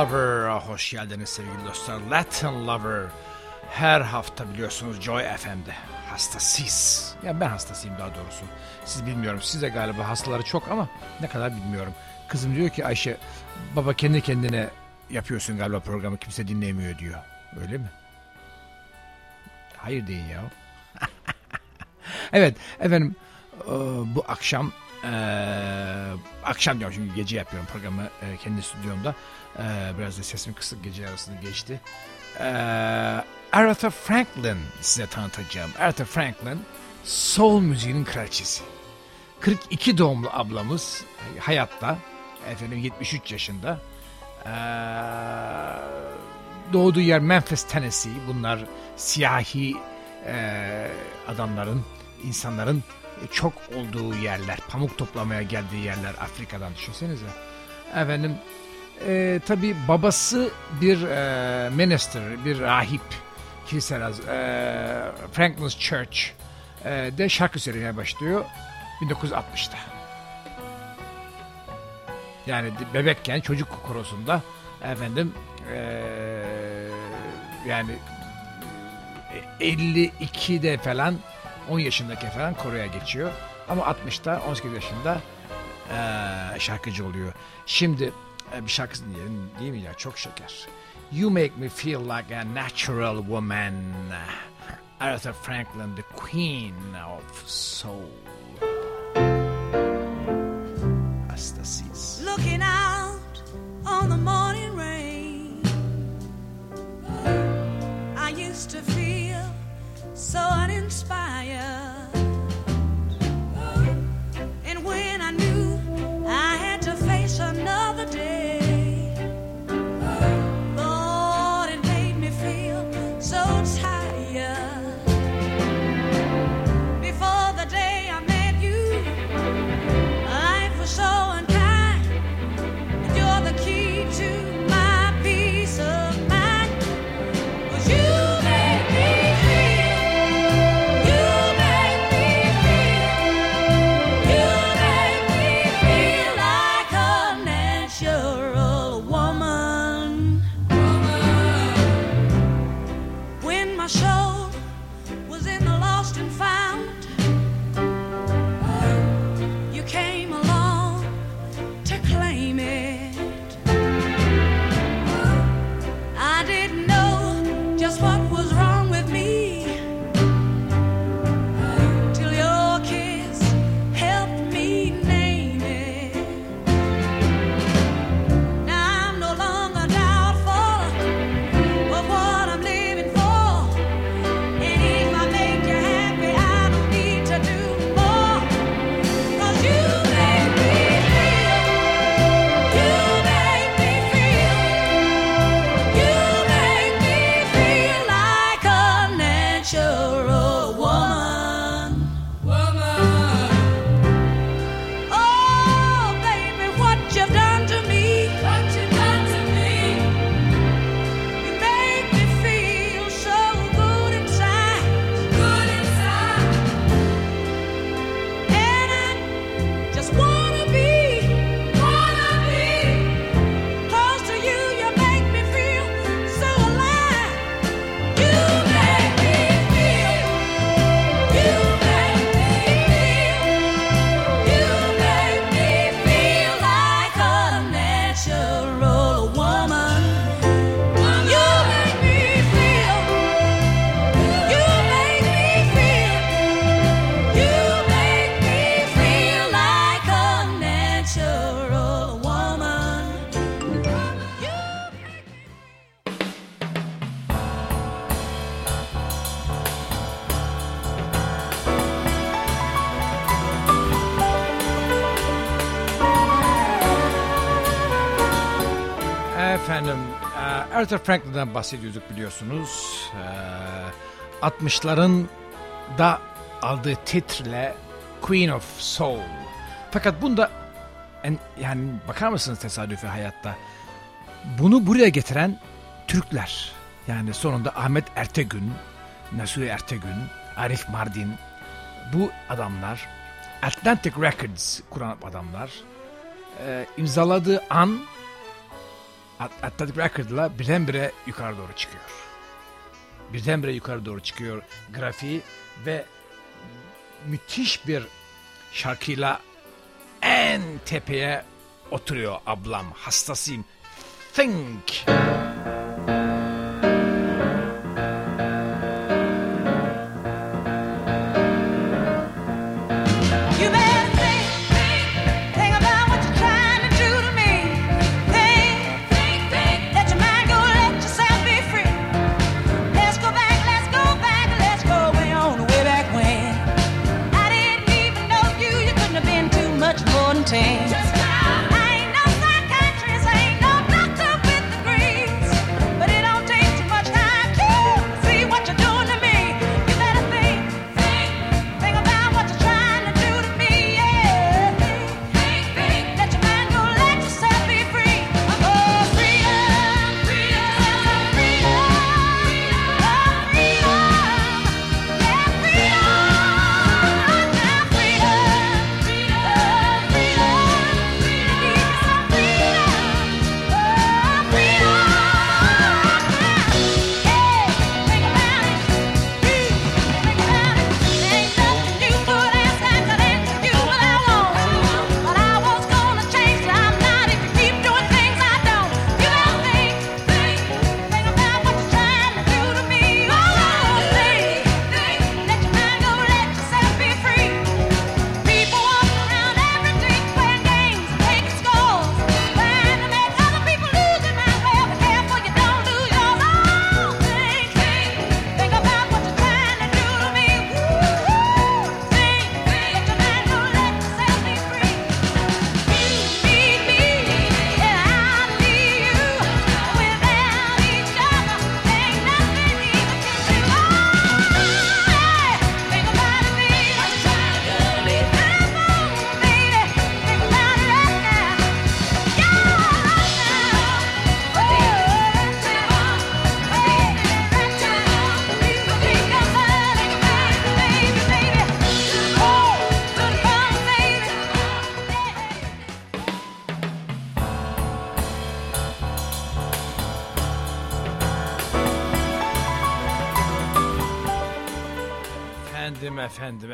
Lover. Hoş geldiniz sevgili dostlar. Latin Lover. Her hafta biliyorsunuz Joy FM'de. Hastasıyız. Ya ben hastasıyım daha doğrusu. Siz bilmiyorum. Siz de galiba hastaları çok ama ne kadar bilmiyorum. Kızım diyor ki Ayşe baba kendi kendine yapıyorsun galiba programı kimse dinlemiyor diyor. Öyle mi? Hayır deyin ya. evet efendim bu akşam e, akşam diyorum çünkü gece yapıyorum programı e, kendi stüdyomda. E, biraz da sesim kısık gece arasında geçti. E, Aretha Franklin size tanıtacağım. Aretha Franklin soul müziğinin kraliçesi. 42 doğumlu ablamız hayatta. Efendim 73 yaşında. Ee, doğduğu yer Memphis, Tennessee. Bunlar siyahi e, adamların, insanların çok olduğu yerler. Pamuk toplamaya geldiği yerler Afrika'dan düşünsenize. Efendim e, tabi babası bir e, minister, bir rahip. Kilise e, Franklin's Church e, de şarkı söylemeye başlıyor 1960'ta. Yani bebekken çocuk korosunda efendim ee, yani 52'de falan 10 yaşındaki falan koroya geçiyor. Ama 60'ta 18 yaşında ee, şarkıcı oluyor. Şimdi e, bir şarkısını dinleyelim değil mi ya çok şeker. You make me feel like a natural woman. Aretha Franklin, the queen of soul. Anastasis. Looking out on the morning rain, I used to feel so Aretha Franklin'den bahsediyorduk biliyorsunuz. E, 60'ların da aldığı titre Queen of Soul. Fakat bunda en, yani bakar mısınız tesadüfi hayatta? Bunu buraya getiren Türkler. Yani sonunda Ahmet Ertegün, Nasuhi Ertegün, Arif Mardin bu adamlar Atlantic Records kuran adamlar e, imzaladığı an Atlantic Record'la birdenbire yukarı doğru çıkıyor. Birdenbire yukarı doğru çıkıyor grafiği ve müthiş bir şarkıyla en tepeye oturuyor ablam. Hastasıyım. Think. Think.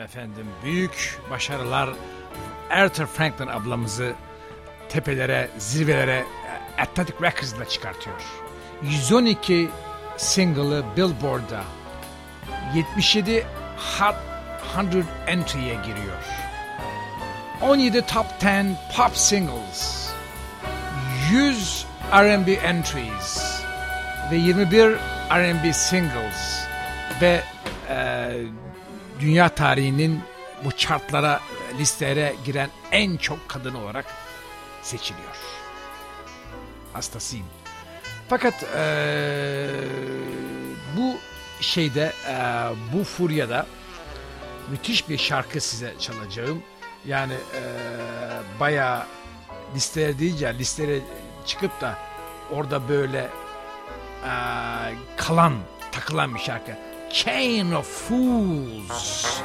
efendim büyük başarılar Arthur Franklin ablamızı tepelere, zirvelere e, Atlantic Records'la çıkartıyor. 112 single'ı Billboard'da 77 Hot 100 Entry'ye giriyor. 17 Top 10 Pop Singles 100 R&B Entries ve 21 R&B Singles ve e, dünya tarihinin bu chartlara, listelere giren en çok kadın olarak seçiliyor. Hastasıyım. Fakat ee, bu şeyde, ee, bu furyada müthiş bir şarkı size çalacağım. Yani ee, bayağı listelere deyince listelere çıkıp da orada böyle ee, kalan, takılan bir şarkı. chain of fools.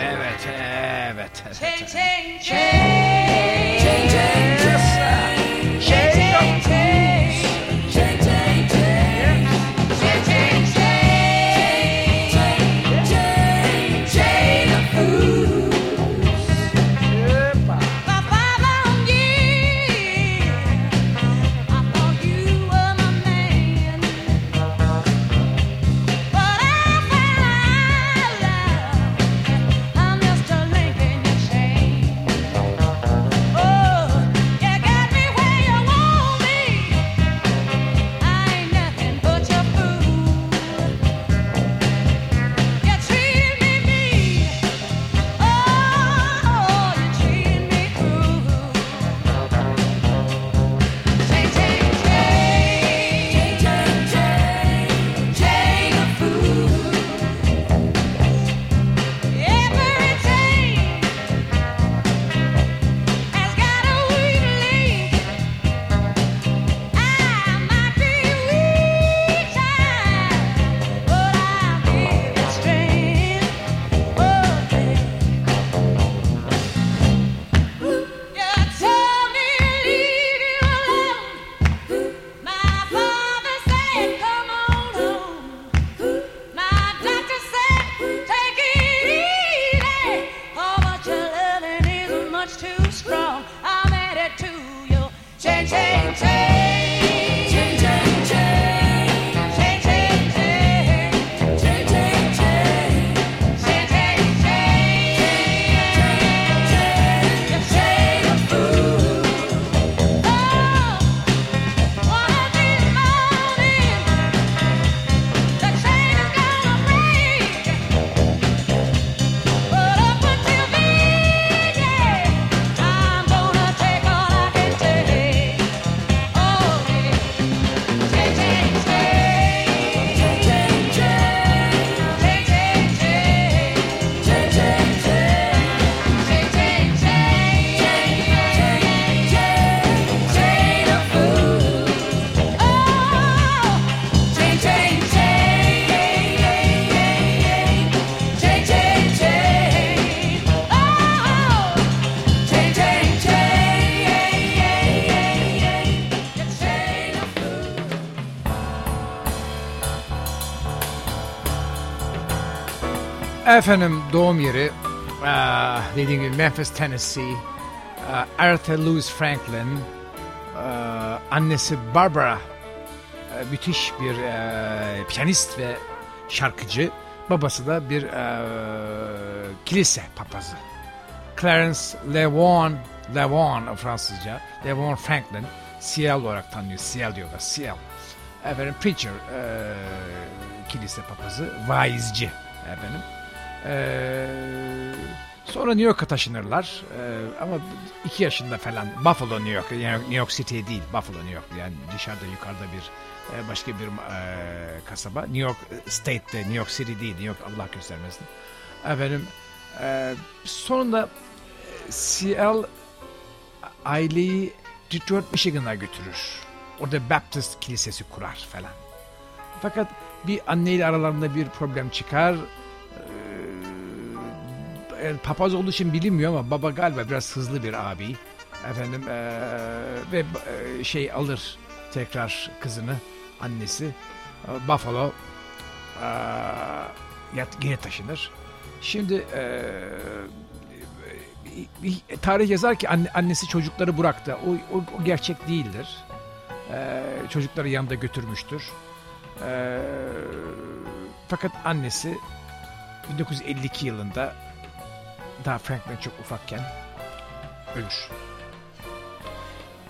Evet, evet, evet. Chain, chain, chain. Chain, chain. Efendim doğum yeri eee, dediğim gibi Memphis, Tennessee. Eee, Aretha Louise Franklin. annesi Barbara. müthiş bir eee, piyanist ve şarkıcı. Babası da bir kilise papazı. Clarence Levon, Levon Fransızca, Levon Franklin, CL olarak tanınıyor. CL diyorlar, CL. Efendim preacher, eee, kilise papazı, vaizci efendim. Eee, sonra New York'a taşınırlar Eee, ama iki yaşında falan Buffalo New York, yani New York City değil Buffalo New York yani dışarıda yukarıda bir e, başka bir e, kasaba. New York State'de New York City değil New York Allah göstermesin. Efendim e, sonunda e, CL aileyi Detroit Michigan'a götürür. Orada Baptist kilisesi kurar falan. Fakat bir anneyle aralarında bir problem çıkar. E, papaz olduğu için bilinmiyor ama baba galiba biraz hızlı bir abi. Efendim ee, ve ee, şey alır tekrar kızını annesi Ee, Buffalo ee, yat- geri taşınır. Şimdi ee, bir tarih yazar ki anne- annesi çocukları bıraktı. O, o, o gerçek değildir. Ee, çocukları yanında götürmüştür. Ee, fakat annesi 1952 yılında daha Franklin çok ufakken ölür.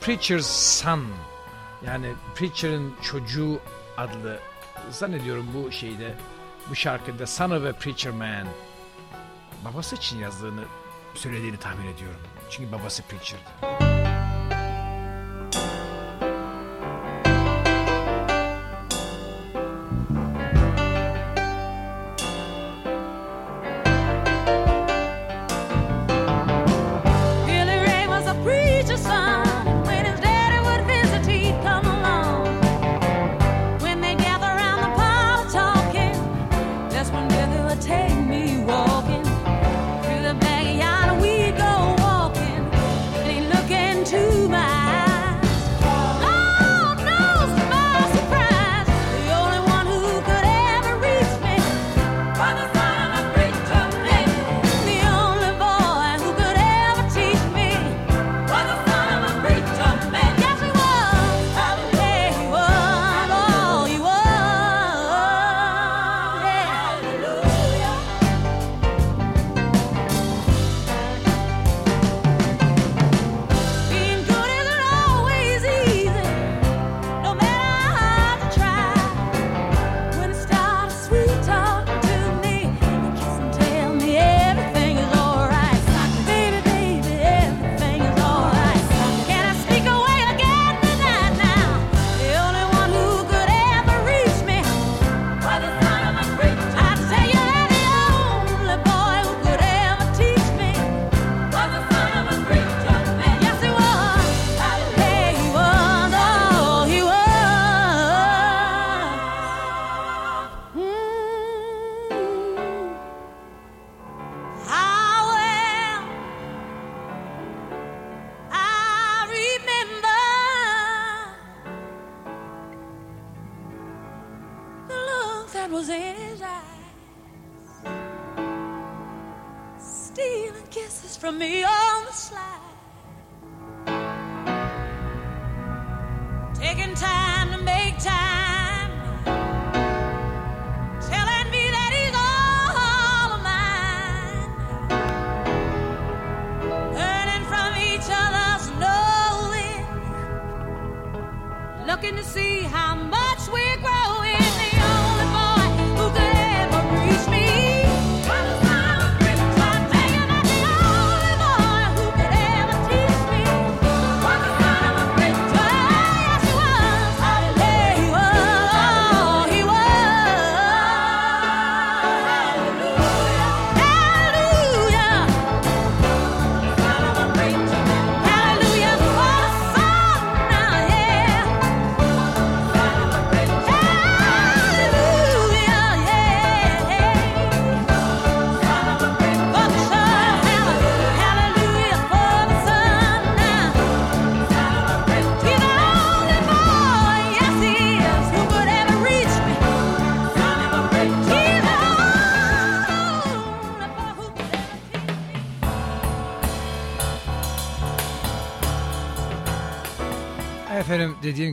Preacher's Son yani Preacher'ın çocuğu adlı zannediyorum bu şeyde bu şarkıda Son of a Preacher Man babası için yazdığını söylediğini tahmin ediyorum. Çünkü babası Preacher'dı.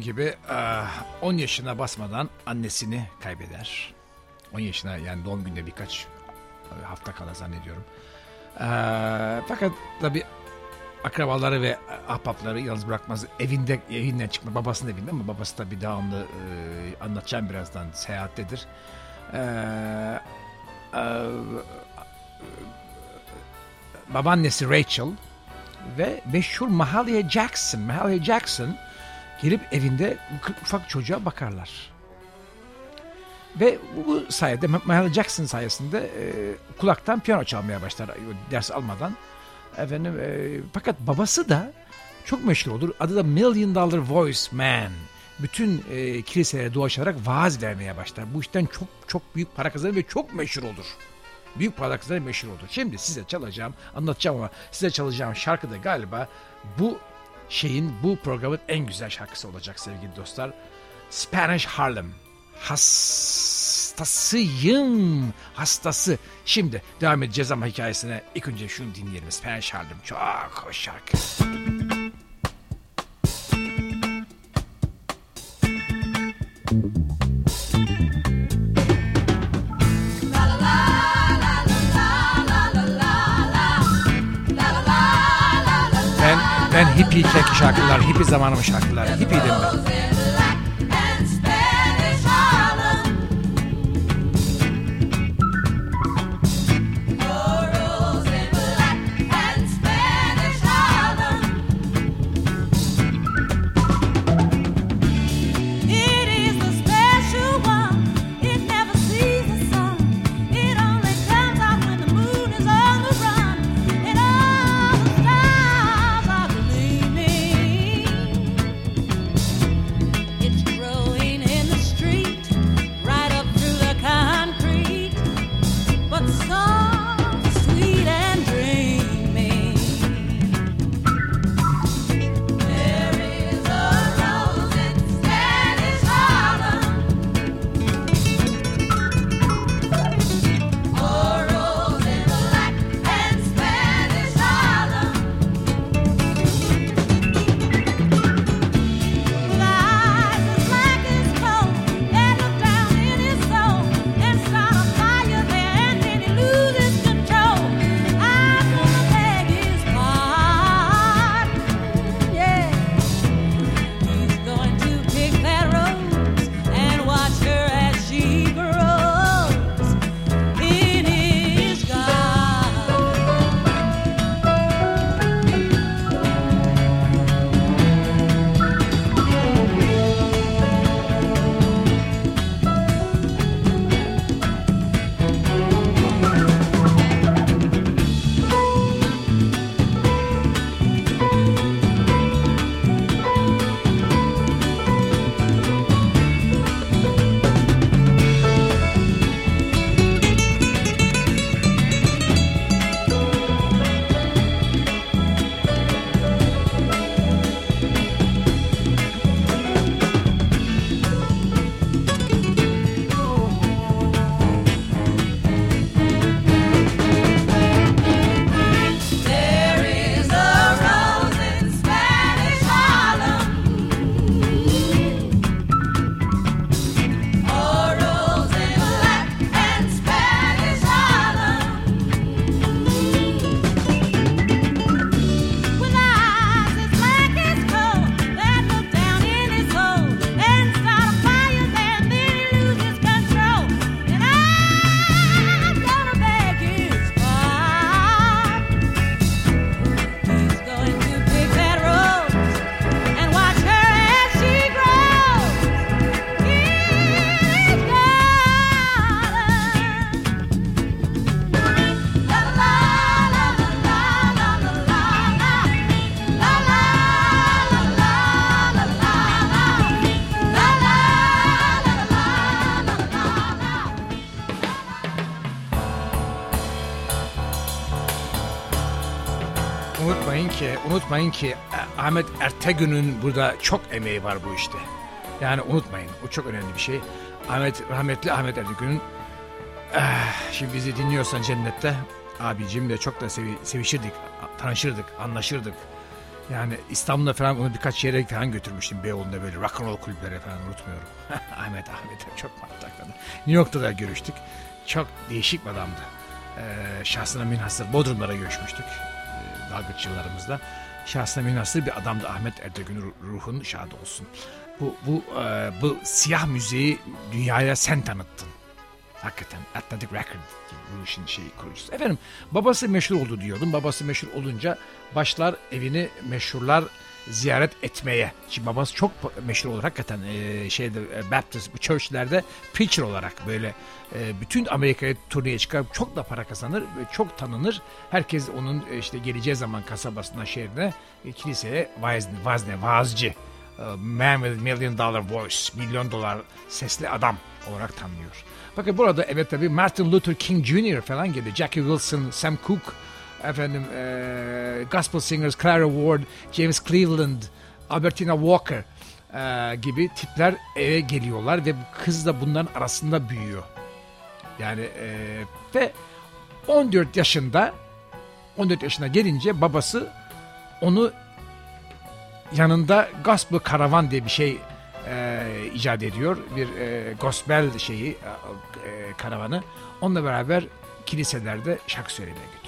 Gibi eh, 10 yaşına basmadan annesini kaybeder. 10 yaşına yani doğum günde birkaç hafta kala zannediyorum. Eh, fakat tabi akrabaları ve ahbapları yalnız bırakmaz. Evinde evinden çıkma babasının evinde ama babası da bir devamlı e, anlatacağım birazdan seyahattedir. E, babaannesi Rachel ve meşhur Mahalia Jackson, Mahalia Jackson gelip evinde ufak çocuğa bakarlar. Ve bu sayede Mahalia Jackson sayesinde e, kulaktan piyano çalmaya başlar ders almadan. Efendim e, fakat babası da çok meşhur olur. Adı da Million Dollar Voice Man. Bütün e, kiliselere dolaşarak vaaz vermeye başlar. Bu işten çok çok büyük para kazanır ve çok meşhur olur. Büyük para kazanır meşhur olur. Şimdi size çalacağım, anlatacağım ama size çalacağım şarkı da galiba bu şeyin, bu programın en güzel şarkısı olacak sevgili dostlar. Spanish Harlem. Hastasıyım. Hastası. Şimdi devam edeceğiz ama hikayesine ilk önce şunu dinleyelim. Spanish Harlem. Çok hoş şarkı. Ben, ben hippiyken şarkılar, hippie zamanımın şarkıları. Hippiydim ben. Unutmayın ki, unutmayın ki e, Ahmet Ertegün'ün burada çok emeği var bu işte. Yani unutmayın, o çok önemli bir şey. Ahmet, rahmetli Ahmet Ertegün'ün eh, şimdi bizi dinliyorsan cennette abicimle çok da sevi- sevişirdik, tanışırdık, anlaşırdık. Yani İstanbul'da falan onu birkaç yere falan götürmüştüm Beyoğlu'nda böyle rock and roll kulüplere falan unutmuyorum. Ahmet Ahmet çok mantıklı. New York'ta da görüştük. Çok değişik bir adamdı. Ee, şahsına münhasır Bodrumlara görüşmüştük. Dalgıç yıllarımızda. Şahsına münhasır bir adamdı Ahmet Ertegün ruh- ruhun şad olsun. Bu, bu, e, bu siyah müziği dünyaya sen tanıttın. Hakikaten Atlantic Record bu işin şeyi kurucusu. Efendim babası meşhur oldu diyordum. Babası meşhur olunca başlar evini meşhurlar ziyaret etmeye. Şimdi babası çok meşhur olur hakikaten e, şeyde e, Baptist churchlerde preacher olarak böyle e, bütün Amerika'ya turneye çıkar çok da para kazanır ve çok tanınır. Herkes onun e, işte geleceği zaman kasabasına şehrine e, kiliseye vaaz, vazne, vaazcı e, Man with Million Dollar Voice milyon dolar sesli adam olarak tanınıyor. Bakın burada evet tabii Martin Luther King Jr. falan gibi Jackie Wilson, Sam Cooke, efendim eee, gospel singers Clara Ward, James Cleveland, Albertina Walker eee, gibi tipler eve geliyorlar ve kız da bunların arasında büyüyor. Yani eee, ve 14 yaşında 14 yaşına gelince babası onu yanında gospel karavan diye bir şey e, icat ediyor. Bir e, gospel şeyi e, e, karavanı. Onunla beraber kiliselerde şarkı söylemeye götürüyor.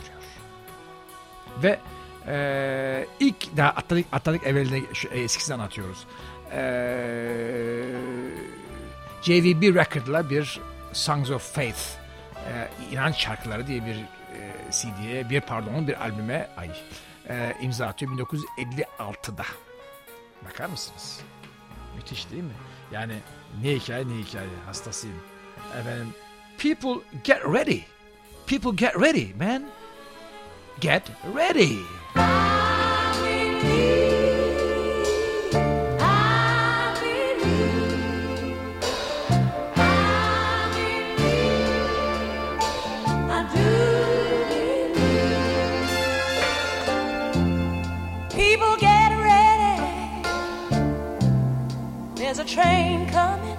Ve e, ilk daha Atlantik, Atlantik evveline şu, e, eskisini anlatıyoruz. E, JVB Record'la bir Songs of Faith e, inanç şarkıları diye bir e, CD'ye bir pardon bir albüme ay e, imza atıyor 1956'da. Bakar mısınız? Müthiş değil mi? Yani ne hikaye ne hikaye hastasıyım. Efendim people get ready. People get ready man. Get ready. People get ready. There's a train coming.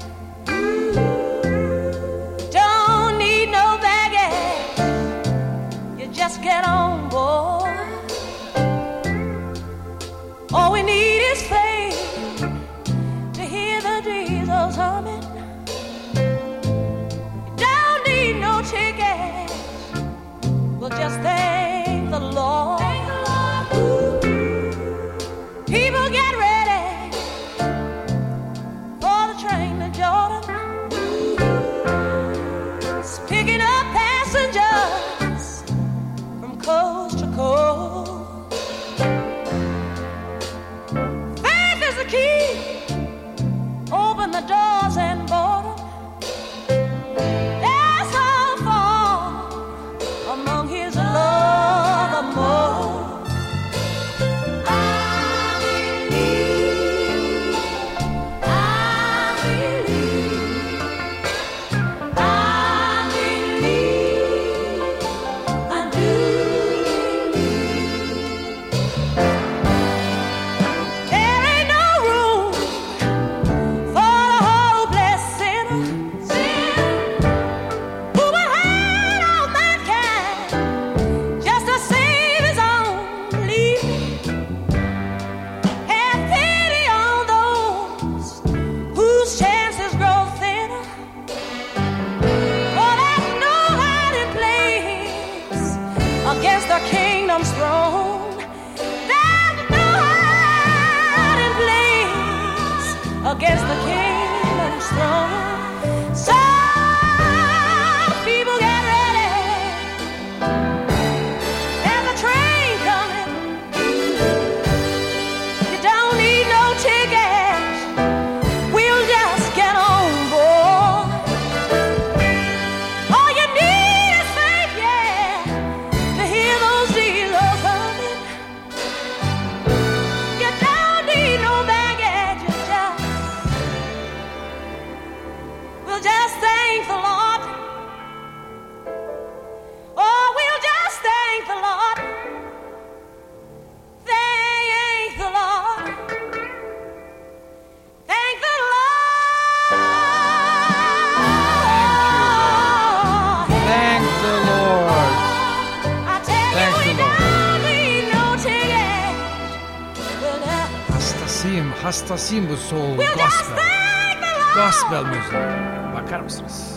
All we need is faith to hear the diesels humming. Don't need no ticket. We'll just thank the Lord. People get ready for the train to Jordan. It's picking up hastasıyım bu soul gospel. Gospel müziği. Bakar mısınız?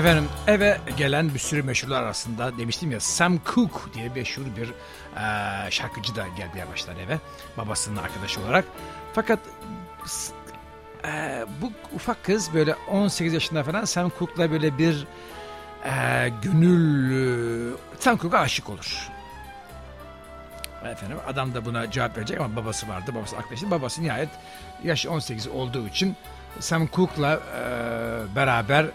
Efendim eve gelen bir sürü meşhurlar arasında demiştim ya Sam Cooke diye meşhur bir e, şarkıcı da gelmeye başlar eve babasının arkadaşı olarak. Fakat e, bu ufak kız böyle 18 yaşında falan Sam Cooke'la böyle bir e, gönül Sam Cooke'a aşık olur. Efendim adam da buna cevap verecek ama babası vardı babası arkadaşı babası nihayet yaş 18 olduğu için Sam Cooke'la e, beraber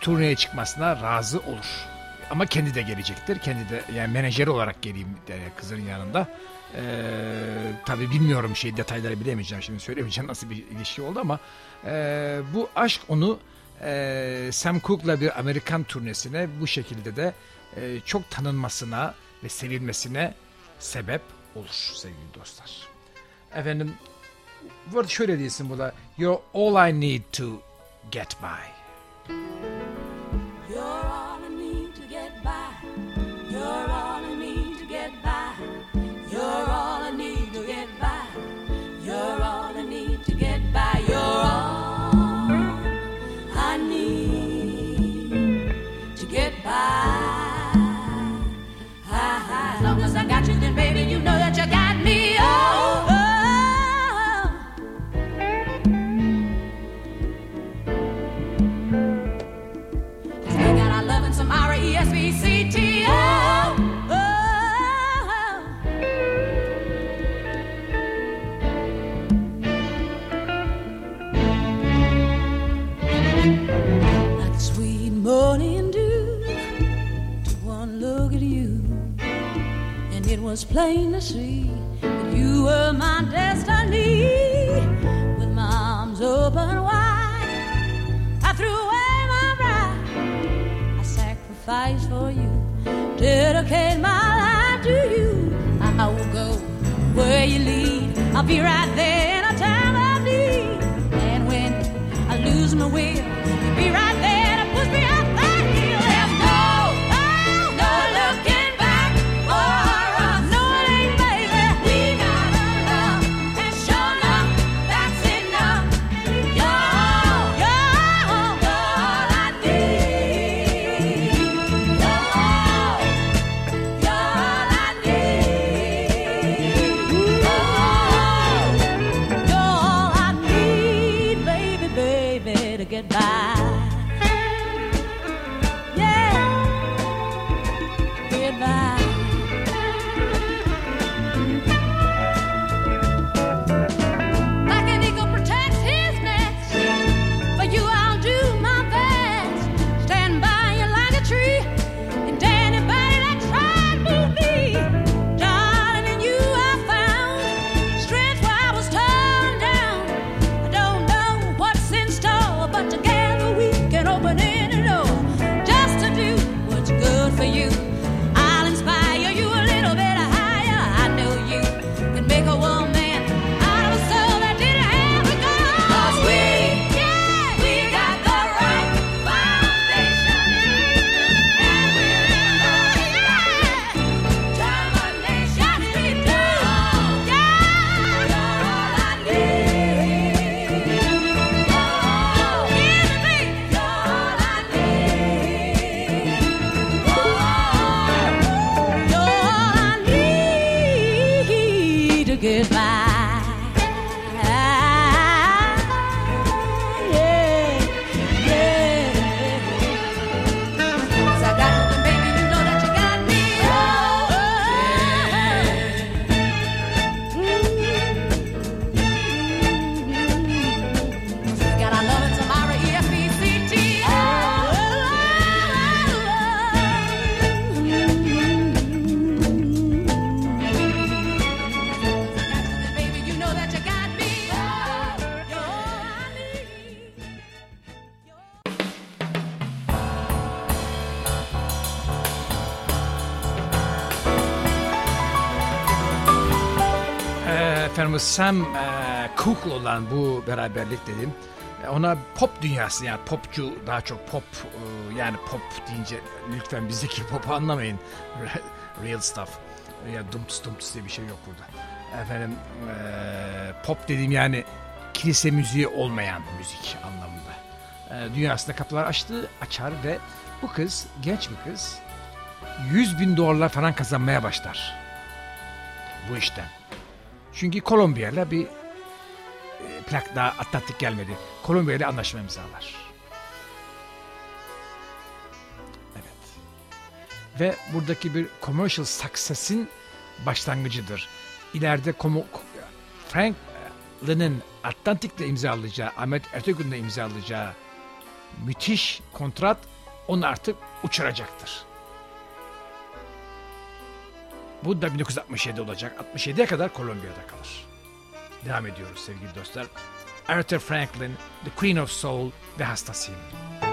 turneye çıkmasına razı olur. Ama kendi de gelecektir. Kendi de yani menajeri olarak geleyim yani kızın yanında. Ee, tabii bilmiyorum şey detayları bilemeyeceğim şimdi söylemeyeceğim nasıl bir ilişki oldu ama e, bu aşk onu e, Sam Cooke'la bir Amerikan turnesine bu şekilde de e, çok tanınmasına ve sevilmesine sebep olur sevgili dostlar. Efendim şöyle diyorsun burada You're all I need to get by. Was plain to see that you were my destiny. With my arms open wide, I threw away my pride. I sacrificed for you, dedicate my life to you. I will go where you lead. I'll be right there in a time of need. And when I lose my will, you'll be right Efendim Sam e, Cooke olan bu beraberlik dedim. E, Ona pop dünyası yani popçu daha çok pop e, yani pop deyince lütfen bizdeki pop anlamayın. Real stuff. Ya dumps dumps diye bir şey yok burada. Efendim e, pop dediğim yani kilise müziği olmayan müzik anlamında. E, dünyasında kapılar açtı, açar ve bu kız genç bir kız 100 bin dolarlar falan kazanmaya başlar bu işten. Çünkü Kolombiya'yla bir e, plak daha atlattık gelmedi. Kolombiya'yla anlaşma imzalar. Evet. Ve buradaki bir commercial success'in başlangıcıdır. İleride komo, Franklin'in Atlantik'le imzalayacağı, Ahmet Ertegun'la imzalayacağı müthiş kontrat onu artık uçuracaktır. Bu da 1967 olacak. 67'ye kadar Kolombiya'da kalır. Devam ediyoruz sevgili dostlar. Aretha Franklin, The Queen of Soul ve hastasıyım. Though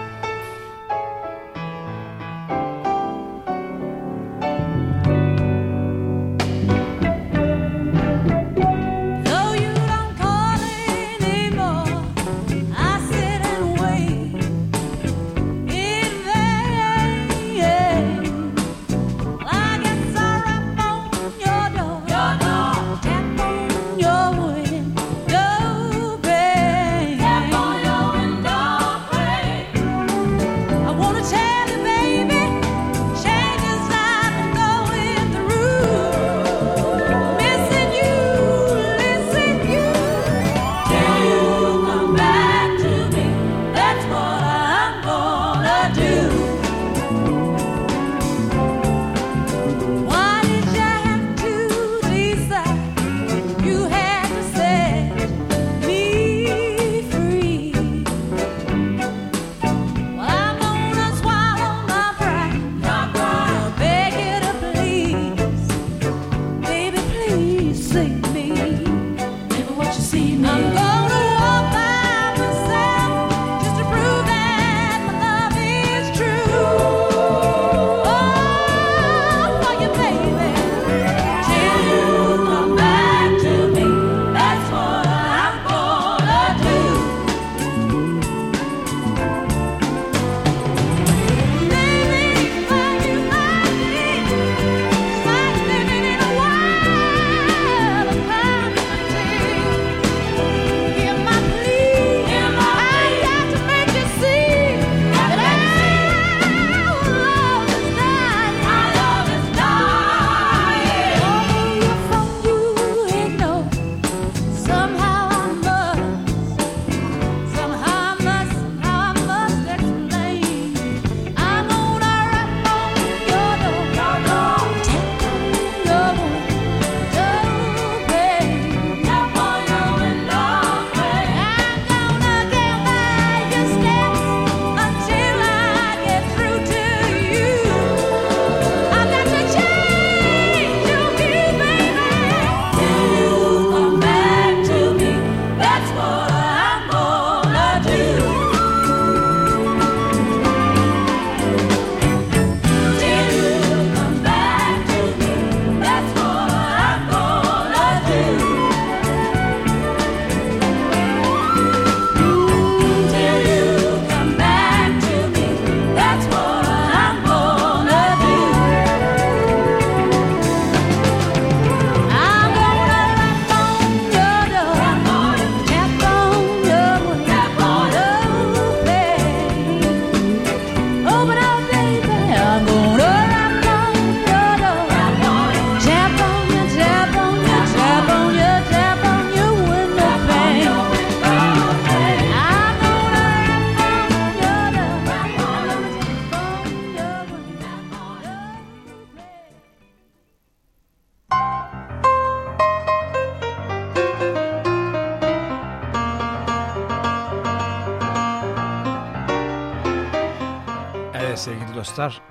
dostlar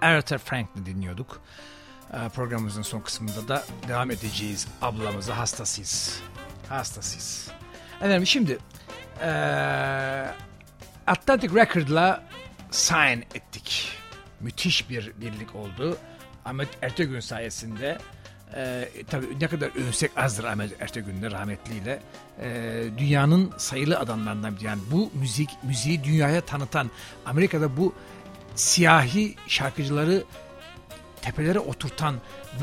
Aretha Franklin dinliyorduk. Ee, programımızın son kısmında da devam edeceğiz. Ablamıza hastasıyız. Hastasıyız. Efendim şimdi ee, Atlantic Record'la sign ettik. Müthiş bir birlik oldu. Ahmet Ertegün sayesinde e, tabii ne kadar övsek azdır Ahmet Ertegün'le rahmetliyle e, dünyanın sayılı adamlarından biri. Yani bu müzik müziği dünyaya tanıtan Amerika'da bu siyahi şarkıcıları tepelere oturtan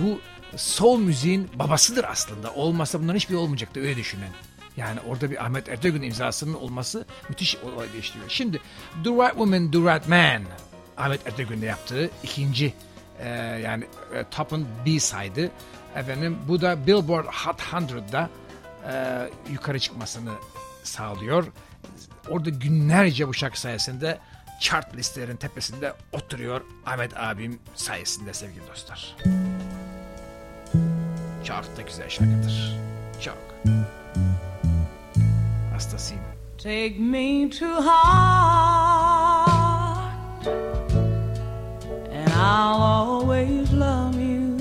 bu soul müziğin babasıdır aslında. Olmasa bunların hiçbiri olmayacaktı öyle düşünün. Yani orada bir Ahmet Ertegün imzasının olması müthiş olay değiştiriyor. Şimdi The Right Woman, The Right Man Ahmet Ertegün'de yaptığı ikinci e, yani e, Top'un B-side'ı. Efendim bu da Billboard Hot 100'da e, yukarı çıkmasını sağlıyor. Orada günlerce bu şarkı sayesinde chart listelerin tepesinde oturuyor Ahmet abim sayesinde sevgili dostlar. Çok da güzel şarkıdır. Çok. Hastasıyım. Take me to heart, and I'll always love you.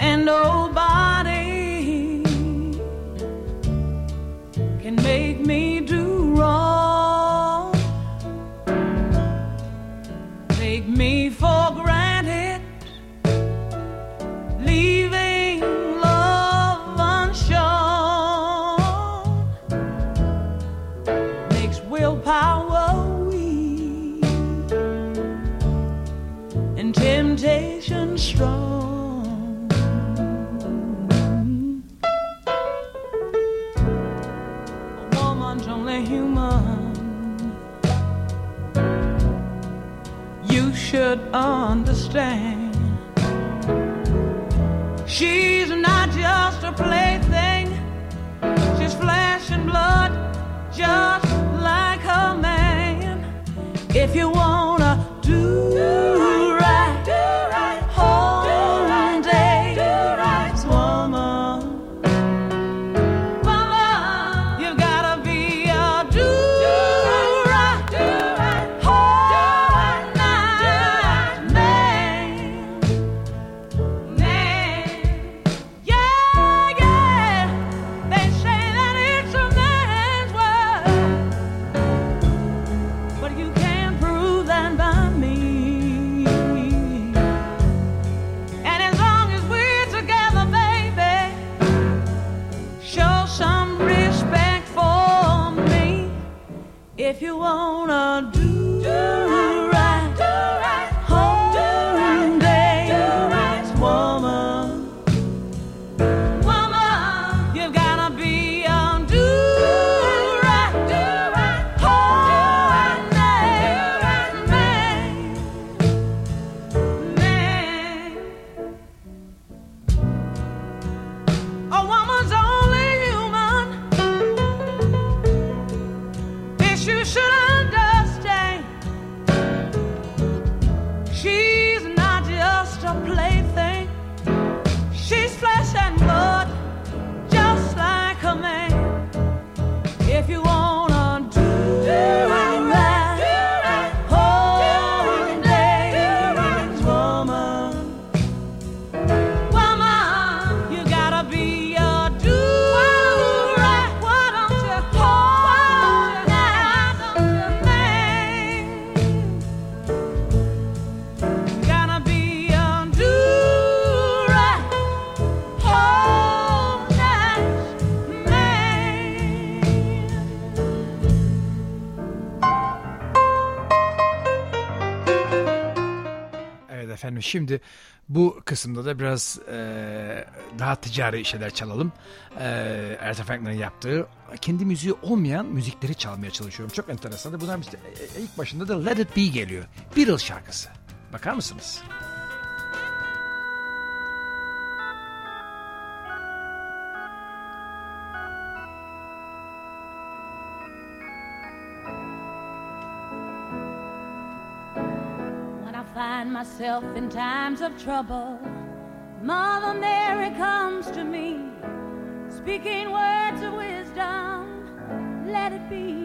And nobody If you wanna do Şimdi bu kısımda da biraz e, daha ticari şeyler çalalım. E, Aretha Franklin'in yaptığı kendi müziği olmayan müzikleri çalmaya çalışıyorum. Çok enteresan. Bunlar işte e, e, ilk başında da Let It Be geliyor. Beatles şarkısı. Bakar mısınız? When find myself in times of trouble, Mother Mary comes to me, speaking words of wisdom. Let it be.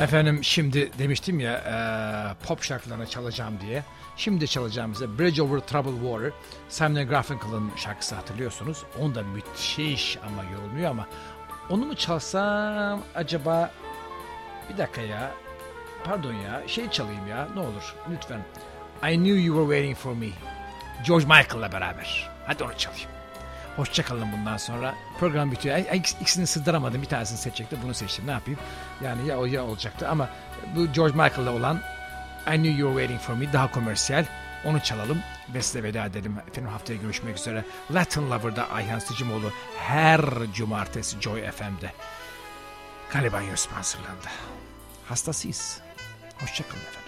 Efendim şimdi demiştim ya e, pop şarkılarını çalacağım diye. Şimdi çalacağımız Bridge Over Troubled Water. Simon Garfunkel'ın şarkısı hatırlıyorsunuz. Onda müthiş ama yorulmuyor ama onu mu çalsam acaba bir dakika ya pardon ya şey çalayım ya ne olur lütfen. I knew you were waiting for me. George Michael'la beraber. Hadi onu çalayım. Hoşçakalın bundan sonra. Program bitiyor. İkisini sığdıramadım. Bir tanesini seçecektim. Bunu seçtim. Ne yapayım? Yani ya o ya olacaktı. Ama bu George Michael'la olan I Knew You Were Waiting For Me daha komersiyel. Onu çalalım ve size veda edelim. Efendim haftaya görüşmek üzere. Latin Lover'da Ayhan Sıcımoğlu her cumartesi Joy FM'de. Galiba sponsorlandı. Hastasıyız. Hoşçakalın efendim.